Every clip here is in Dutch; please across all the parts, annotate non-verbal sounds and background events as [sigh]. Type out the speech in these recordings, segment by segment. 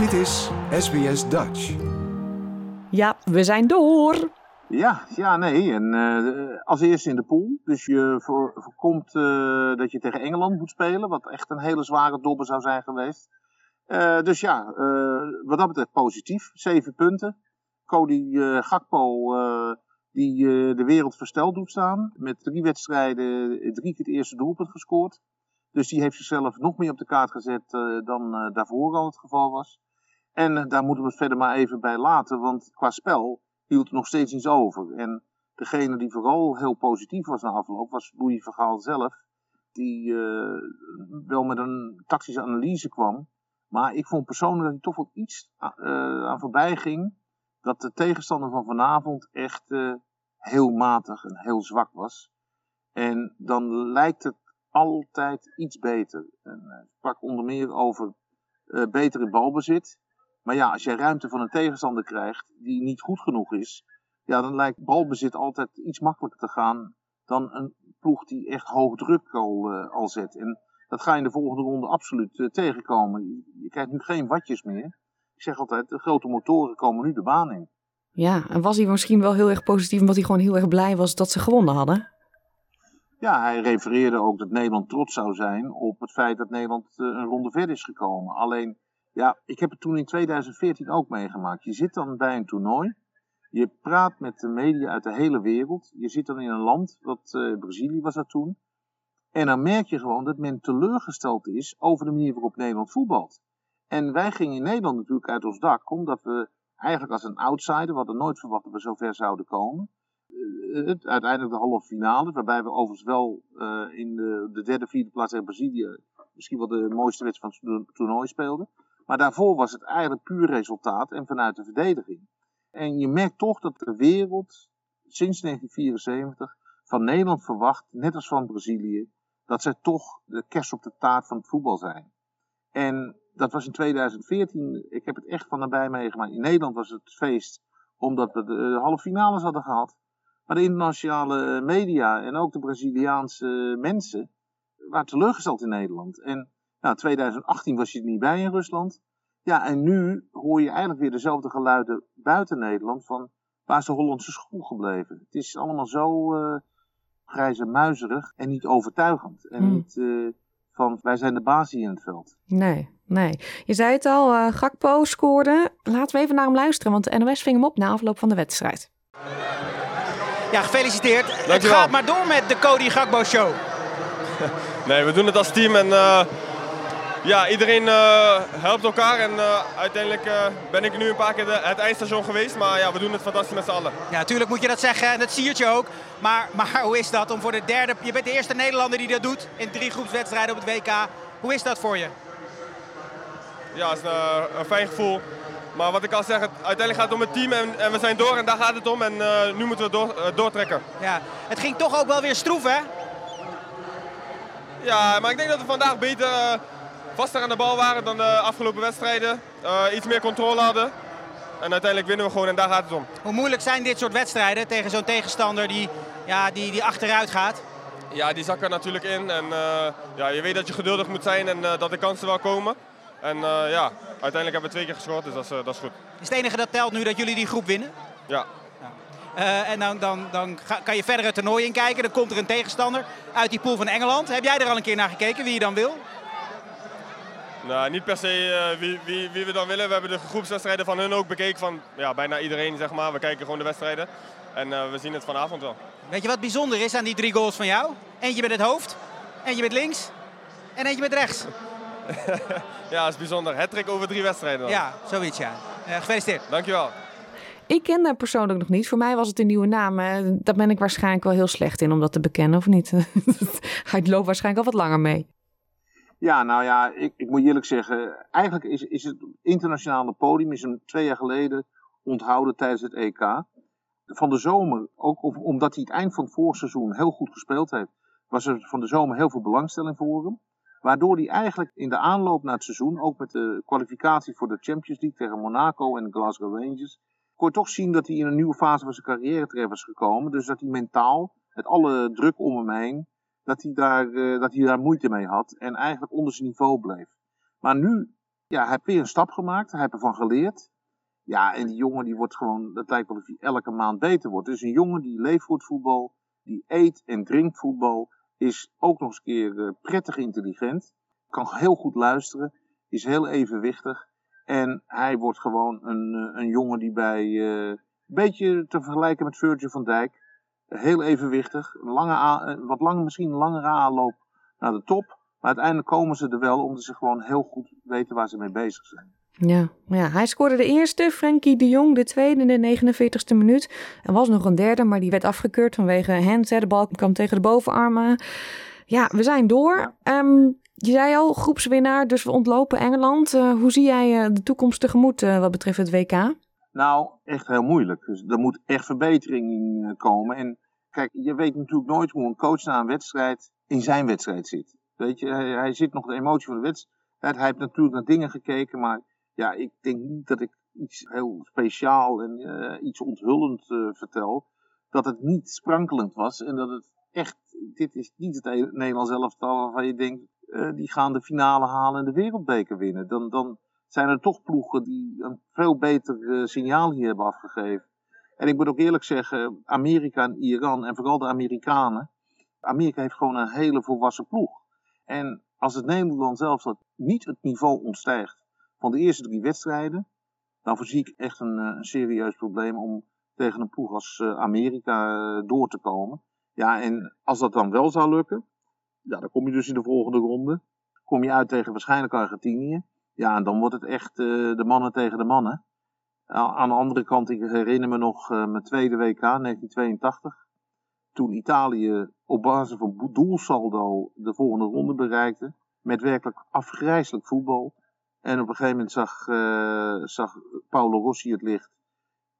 Dit is SBS Dutch. Ja, we zijn door. Ja, ja, nee. En eh, als eerste in de pool. Dus je voor, voorkomt eh, dat je tegen Engeland moet spelen. Wat echt een hele zware dobber zou zijn geweest. Eh, dus ja, eh, wat dat betreft positief. Zeven punten. Cody eh, Gakpo, eh, die eh, de wereld versteld doet staan. Met drie wedstrijden, drie keer het eerste doelpunt gescoord. Dus die heeft zichzelf nog meer op de kaart gezet eh, dan eh, daarvoor al het geval was. En eh, daar moeten we het verder maar even bij laten. Want qua spel hield er nog steeds iets over. En degene die vooral heel positief was na afloop, was Louis Vergaal zelf. Die eh, wel met een tactische analyse kwam. Maar ik vond persoonlijk dat hij toch wel iets eh, aan voorbij ging. Dat de tegenstander van vanavond echt heel matig en heel zwak was. En dan lijkt het altijd iets beter. En hij sprak onder meer over betere balbezit. Maar ja, als jij ruimte van een tegenstander krijgt die niet goed genoeg is, ja, dan lijkt balbezit altijd iets makkelijker te gaan dan een ploeg die echt hoog druk al, eh, al zet. En dat ga je in de volgende ronde absoluut eh, tegenkomen. Je, krijgt nu geen watjes meer. Ik zeg altijd, de grote motoren komen nu de baan in. Ja, en was hij misschien wel heel erg positief omdat hij gewoon heel erg blij was dat ze gewonnen hadden? Ja, hij refereerde ook dat Nederland trots zou zijn op het feit dat Nederland eh, een ronde verder is gekomen. Alleen, ja, ik heb het toen in 2014 ook meegemaakt. Je zit dan bij een toernooi. Je praat met de media uit de hele wereld. Je zit dan in een land, wat eh, Brazilië was dat toen. En dan merk je gewoon dat men teleurgesteld is over de manier waarop Nederland voetbalt. En wij gingen in Nederland natuurlijk uit ons dak, omdat we eigenlijk als een outsider, we hadden nooit verwacht dat we zo ver zouden komen. Eh, uiteindelijk de halve finale, waarbij we overigens wel eh, in de, de derde, vierde plaats tegen Brazilië misschien wel de mooiste wedstrijd van het toernooi speelden. Maar daarvoor was het eigenlijk puur resultaat en vanuit de verdediging. En je merkt toch dat de wereld sinds 1974 van Nederland verwacht, net als van Brazilië, dat zij toch de kerst op de taart van het voetbal zijn. En dat was in 2014, ik heb het echt van nabij meegemaakt. In Nederland was het feest omdat we de, de halve finales hadden gehad. Maar de internationale media en ook de Braziliaanse mensen waren teleurgesteld in Nederland. En nou, 2018 was je er niet bij in Rusland. Ja, en nu hoor je eigenlijk weer dezelfde geluiden buiten Nederland van waar is de Hollandse school gebleven? Het is allemaal zo eh grijs en muizerig en niet overtuigend. En Hmm. niet eh, van wij zijn de baas hier in het veld. Nee, nee. Je zei het al, eh, Gakpo scoorde. Laten we even naar hem luisteren, want de NOS ving hem op na afloop van de wedstrijd. Ja, gefeliciteerd. Het Dankjewel. gaat maar door met de Cody Gakbo Show. [laughs] Nee, we doen het als team en eh, ja, iedereen eh, helpt elkaar. En eh, uiteindelijk eh, ben ik nu een paar keer de, het eindstation geweest, maar ja, we doen het fantastisch met z'n allen. Ja, natuurlijk moet je dat zeggen en dat siert je ook. Maar, maar hoe is dat om voor de derde... Je bent de eerste Nederlander die dat doet in drie groepswedstrijden op het WK. Hoe is dat voor je? Ja, het is eh, een fijn gevoel. Maar wat ik al zeg, het, uiteindelijk gaat het om het team en, en we zijn door en daar gaat het om. En nu moeten we door, doortrekken. Ja, het ging toch ook wel weer stroef, hè? Ja, maar ik denk dat we vandaag beter vaster aan de bal waren dan de afgelopen wedstrijden. Eh, iets meer controle hadden. En uiteindelijk winnen we gewoon en daar gaat het om. Hoe moeilijk zijn dit soort wedstrijden tegen zo'n tegenstander die, ja, die, die achteruit gaat? Ja, die zakken natuurlijk in. En eh, ja, je weet dat je geduldig moet zijn en eh, dat de kansen wel komen. En ja, uiteindelijk hebben we twee keer gescoord, dus dat is, dat is goed. Is het enige dat telt nu dat jullie die groep winnen? Ja. En dan, dan, dan ga- kan je verder het toernooi in kijken. Dan komt er een tegenstander uit die pool van Engeland. Heb jij er al een keer naar gekeken, wie je dan wil? Nou, niet per se eh, wie, wie, wie we dan willen. We hebben de groepswedstrijden van hun ook bekeken. Van ja, bijna iedereen, zeg maar. We kijken gewoon de wedstrijden. En eh, we zien het vanavond wel. Weet je wat bijzonder is aan die drie goals van jou? Eentje met het hoofd, eentje met links en eentje met rechts. [laughs] Ja, dat is bijzonder. Hattrick over drie wedstrijden dan. Ja, zoiets ja. Eh, gefeliciteerd. Dankjewel. Ik ken hem persoonlijk nog niet. Voor mij was het een nieuwe naam. Daar ben ik waarschijnlijk wel heel slecht in om dat te bekennen, of niet? [laughs] Hij loopt waarschijnlijk al wat langer mee. Ja, nou ja, ik, ik moet eerlijk zeggen, eigenlijk is, is het internationale podium is hem twee jaar geleden onthouden tijdens het EK. Van de zomer, ook om- omdat hij het eind van het voorseizoen heel goed gespeeld heeft, was er van de zomer heel veel belangstelling voor hem. Waardoor hij eigenlijk in de aanloop naar het seizoen, ook met de kwalificatie voor de Champions League tegen Monaco en de Glasgow Rangers, kon toch zien dat hij in een nieuwe fase van zijn carrière terecht was gekomen. Dus dat hij mentaal, met alle druk om hem heen, dat hij daar, eh, dat hij daar moeite mee had en eigenlijk onder zijn niveau bleef. Maar nu Ja, hij heeft weer een stap gemaakt. Hij heeft ervan geleerd. Ja, en die jongen die wordt gewoon, dat lijkt wel of hij elke maand beter wordt. Dus een jongen die leeft voor het voetbal, die eet en drinkt voetbal, is ook nog eens een keer uh, prettig intelligent, kan heel goed luisteren, is heel evenwichtig. En hij wordt gewoon een, een jongen die bij, een beetje te vergelijken met Virgil van Dijk, heel evenwichtig, lange wat lang, misschien een langere aanloop naar de top. Maar uiteindelijk komen ze er wel omdat ze gewoon heel goed weten waar ze mee bezig zijn. Ja, ja, hij scoorde de eerste, Frenkie de Jong de tweede in de 49ste minuut. Er was nog een derde, maar die werd afgekeurd vanwege hands. De bal kwam tegen de bovenarmen. Ja, we zijn door. Um, je zei al, groepswinnaar, dus we ontlopen Engeland. Uh, hoe zie jij uh, de toekomst tegemoet uh, wat betreft het WK? Nou, echt heel moeilijk. Dus er moet echt verbetering in komen. En kijk, je weet natuurlijk nooit hoe een coach na een wedstrijd in zijn wedstrijd zit. Weet je, hij, hij zit nog de emotie van de wedstrijd. Hij heeft natuurlijk naar dingen gekeken, maar ja, ik denk niet dat ik iets heel speciaal en uh, iets onthullend uh, vertel. Dat het niet sprankelend was en dat het echt, dit is niet het Nederlands elftal waarvan je denkt, die gaan de finale halen en de wereldbeker winnen. Dan, dan zijn er toch ploegen die een veel beter signaal hier hebben afgegeven. En ik moet ook eerlijk zeggen, Amerika en Iran en vooral de Amerikanen. Amerika heeft gewoon een hele volwassen ploeg. En als het Nederland zelf dat niet het niveau ontstijgt van de eerste drie wedstrijden, dan voorzie ik echt een, een serieus probleem om tegen een ploeg als Amerika door te komen. Ja, en als dat dan wel zou lukken, ja, dan kom je dus in de volgende ronde. Kom je uit tegen waarschijnlijk Argentinië. Ja, dan wordt het echt uh, de mannen tegen de mannen. Aan de andere kant, ik herinner me nog uh, mijn tweede WK, 1982. Toen Italië op basis van doelsaldo de volgende ronde bereikte. Met werkelijk afgrijzelijk voetbal. En op een gegeven moment zag, uh, zag Paolo Rossi het licht.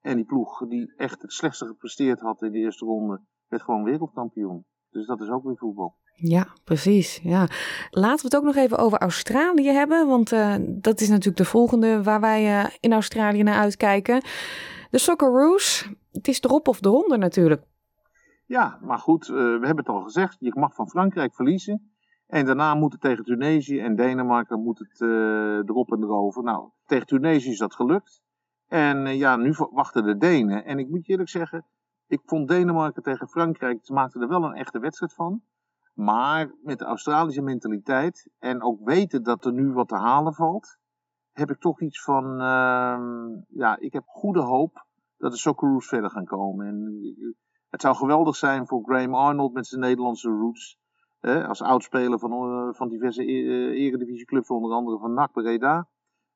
En die ploeg, die echt het slechtste gepresteerd had in de eerste ronde, werd gewoon wereldkampioen. Dus dat is ook weer voetbal. Ja, precies. Ja. Laten we het ook nog even over Australië hebben. Want uh, dat is natuurlijk de volgende waar wij uh, in Australië naar uitkijken. De Socceroos, het is erop of eronder natuurlijk. Ja, maar goed, uh, we hebben het al gezegd. Je mag van Frankrijk verliezen. En daarna moet het tegen Tunesië en Denemarken moet het erop en erover. Nou, tegen Tunesië is dat gelukt. En ja, nu wachten de Denen. En ik moet je eerlijk zeggen, ik vond Denemarken tegen Frankrijk, ze maakten er wel een echte wedstrijd van. Maar met de Australische mentaliteit en ook weten dat er nu wat te halen valt, heb ik toch iets van, uh, ja, ik heb goede hoop dat de Socceroos verder gaan komen. En het zou geweldig zijn voor Graham Arnold met zijn Nederlandse roots. Eh, als oudspeler van, uh, van diverse e eredivisieclubs, onder andere van NAC Breda.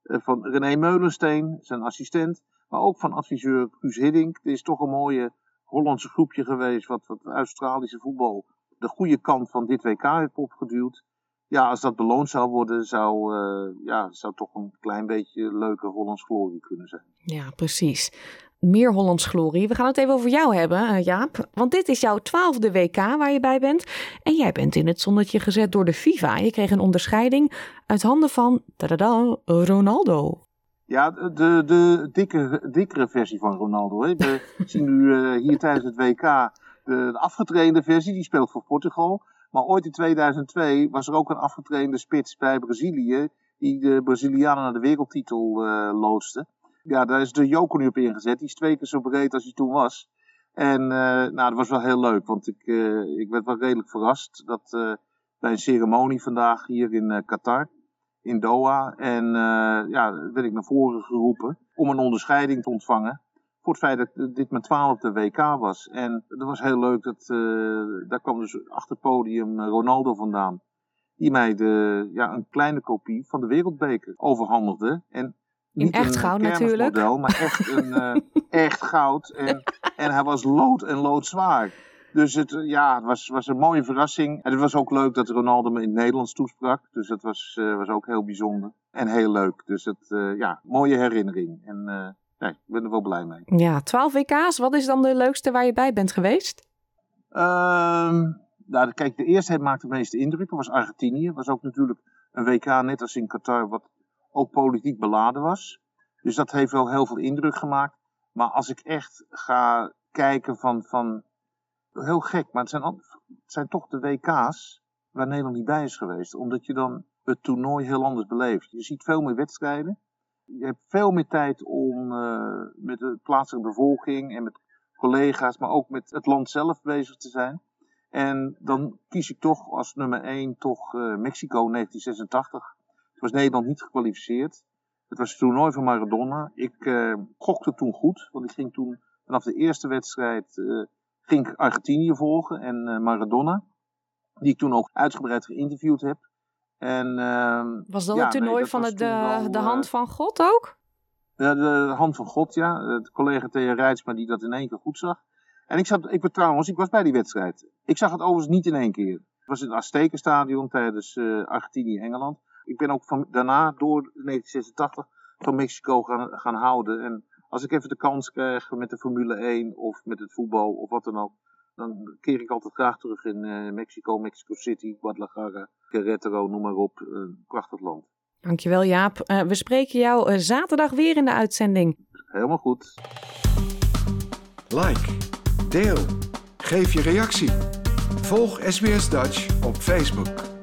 Van René Meulensteen, zijn assistent. Maar ook van adviseur Guus Hiddink. Het is toch een mooie Hollandse groepje geweest wat, wat Australische voetbal de goede kant van dit WK heeft opgeduwd. Ja, als dat beloond zou worden, zou, uh, ja, zou toch een klein beetje leuke Hollands glorie kunnen zijn. Ja, precies. Meer Hollands glorie. We gaan het even over jou hebben, Jaap. Want dit is jouw twaalfde WK waar je bij bent. En jij bent in het zonnetje gezet door de FIFA. Je kreeg een onderscheiding uit handen van tadada, Ronaldo. Ja, de, de dikke, dikkere versie van Ronaldo. Hè. We [laughs] zien nu uh, hier tijdens het WK de, de, afgetrainde versie, die speelt voor Portugal. Maar ooit in 2002 was er ook een afgetrainde spits bij Brazilië, die de Brazilianen naar de wereldtitel uh, loodste. Ja, daar is de Joker nu op ingezet. Die is twee keer zo breed als hij toen was. En uh, nou, dat was wel heel leuk, want ik, ik werd wel redelijk verrast dat bij een ceremonie vandaag hier in Qatar in Doha. En ja, werd ik naar voren geroepen om een onderscheiding te ontvangen. Voor het feit dat dit mijn twaalfde WK was. En dat was heel leuk. Dat, uh, daar kwam dus achter het podium Ronaldo vandaan. Die mij de, ja, een kleine kopie van de wereldbeker overhandigde. En in echt goud natuurlijk. Model, maar echt, een, uh, [laughs] echt goud. En, en hij was lood en loodzwaar. Dus het, ja, het was, was een mooie verrassing. En het was ook leuk dat Ronaldo me in het Nederlands toesprak. Dus dat was, uh, was ook heel bijzonder. En heel leuk. Dus het, uh, ja, mooie herinnering. En ja, ik ben er wel blij mee. Ja, 12 WK's. Wat is dan de leukste waar je bij bent geweest? Um, nou, kijk, de eerste maakte de meeste indruk. Dat was Argentinië. was ook natuurlijk een WK, net als in Qatar, wat ook politiek beladen was. Dus dat heeft wel heel veel indruk gemaakt. Maar als ik echt ga kijken van, van heel gek, maar het zijn, het zijn toch de WK's waar Nederland niet bij is geweest. Omdat je dan het toernooi heel anders beleefd. Je ziet veel meer wedstrijden. Je hebt veel meer tijd om uh, met de plaatselijke bevolking en met collega's, maar ook met het land zelf bezig te zijn. En dan kies ik toch als nummer 1 toch uh, Mexico 1986. Het was Nederland niet gekwalificeerd. Het was het toernooi van Maradona. Ik uh, gokte toen goed, want ik ging toen vanaf de eerste wedstrijd ging ik Argentinië volgen en Maradona. Die ik toen ook uitgebreid geïnterviewd heb. En, ehm, was dat ja, het toernooi nee, dat van het, toen de, de eh, hand van God ook? de, de hand van God, ja. De collega Thea Rijtsma die dat in één keer goed zag. En ik, zat, ik, trouwens, ik was bij die wedstrijd. Ik zag het overigens niet in één keer. Het was in het Aztekenstadion tijdens uh, Argentinië-Engeland. Ik ben ook van, daarna door 1986 van Mexico gaan, gaan houden. En als ik even de kans krijg met de Formule 1 of met het voetbal of wat dan ook. Dan keer ik altijd graag terug in uh, Mexico, Mexico City, Guadalajara, Querétaro, noem maar op. Een prachtig land. Dankjewel Jaap. Uh, we spreken jou uh, zaterdag weer in de uitzending. Helemaal goed. Like, deel, geef je reactie. Volg SBS Dutch op Facebook.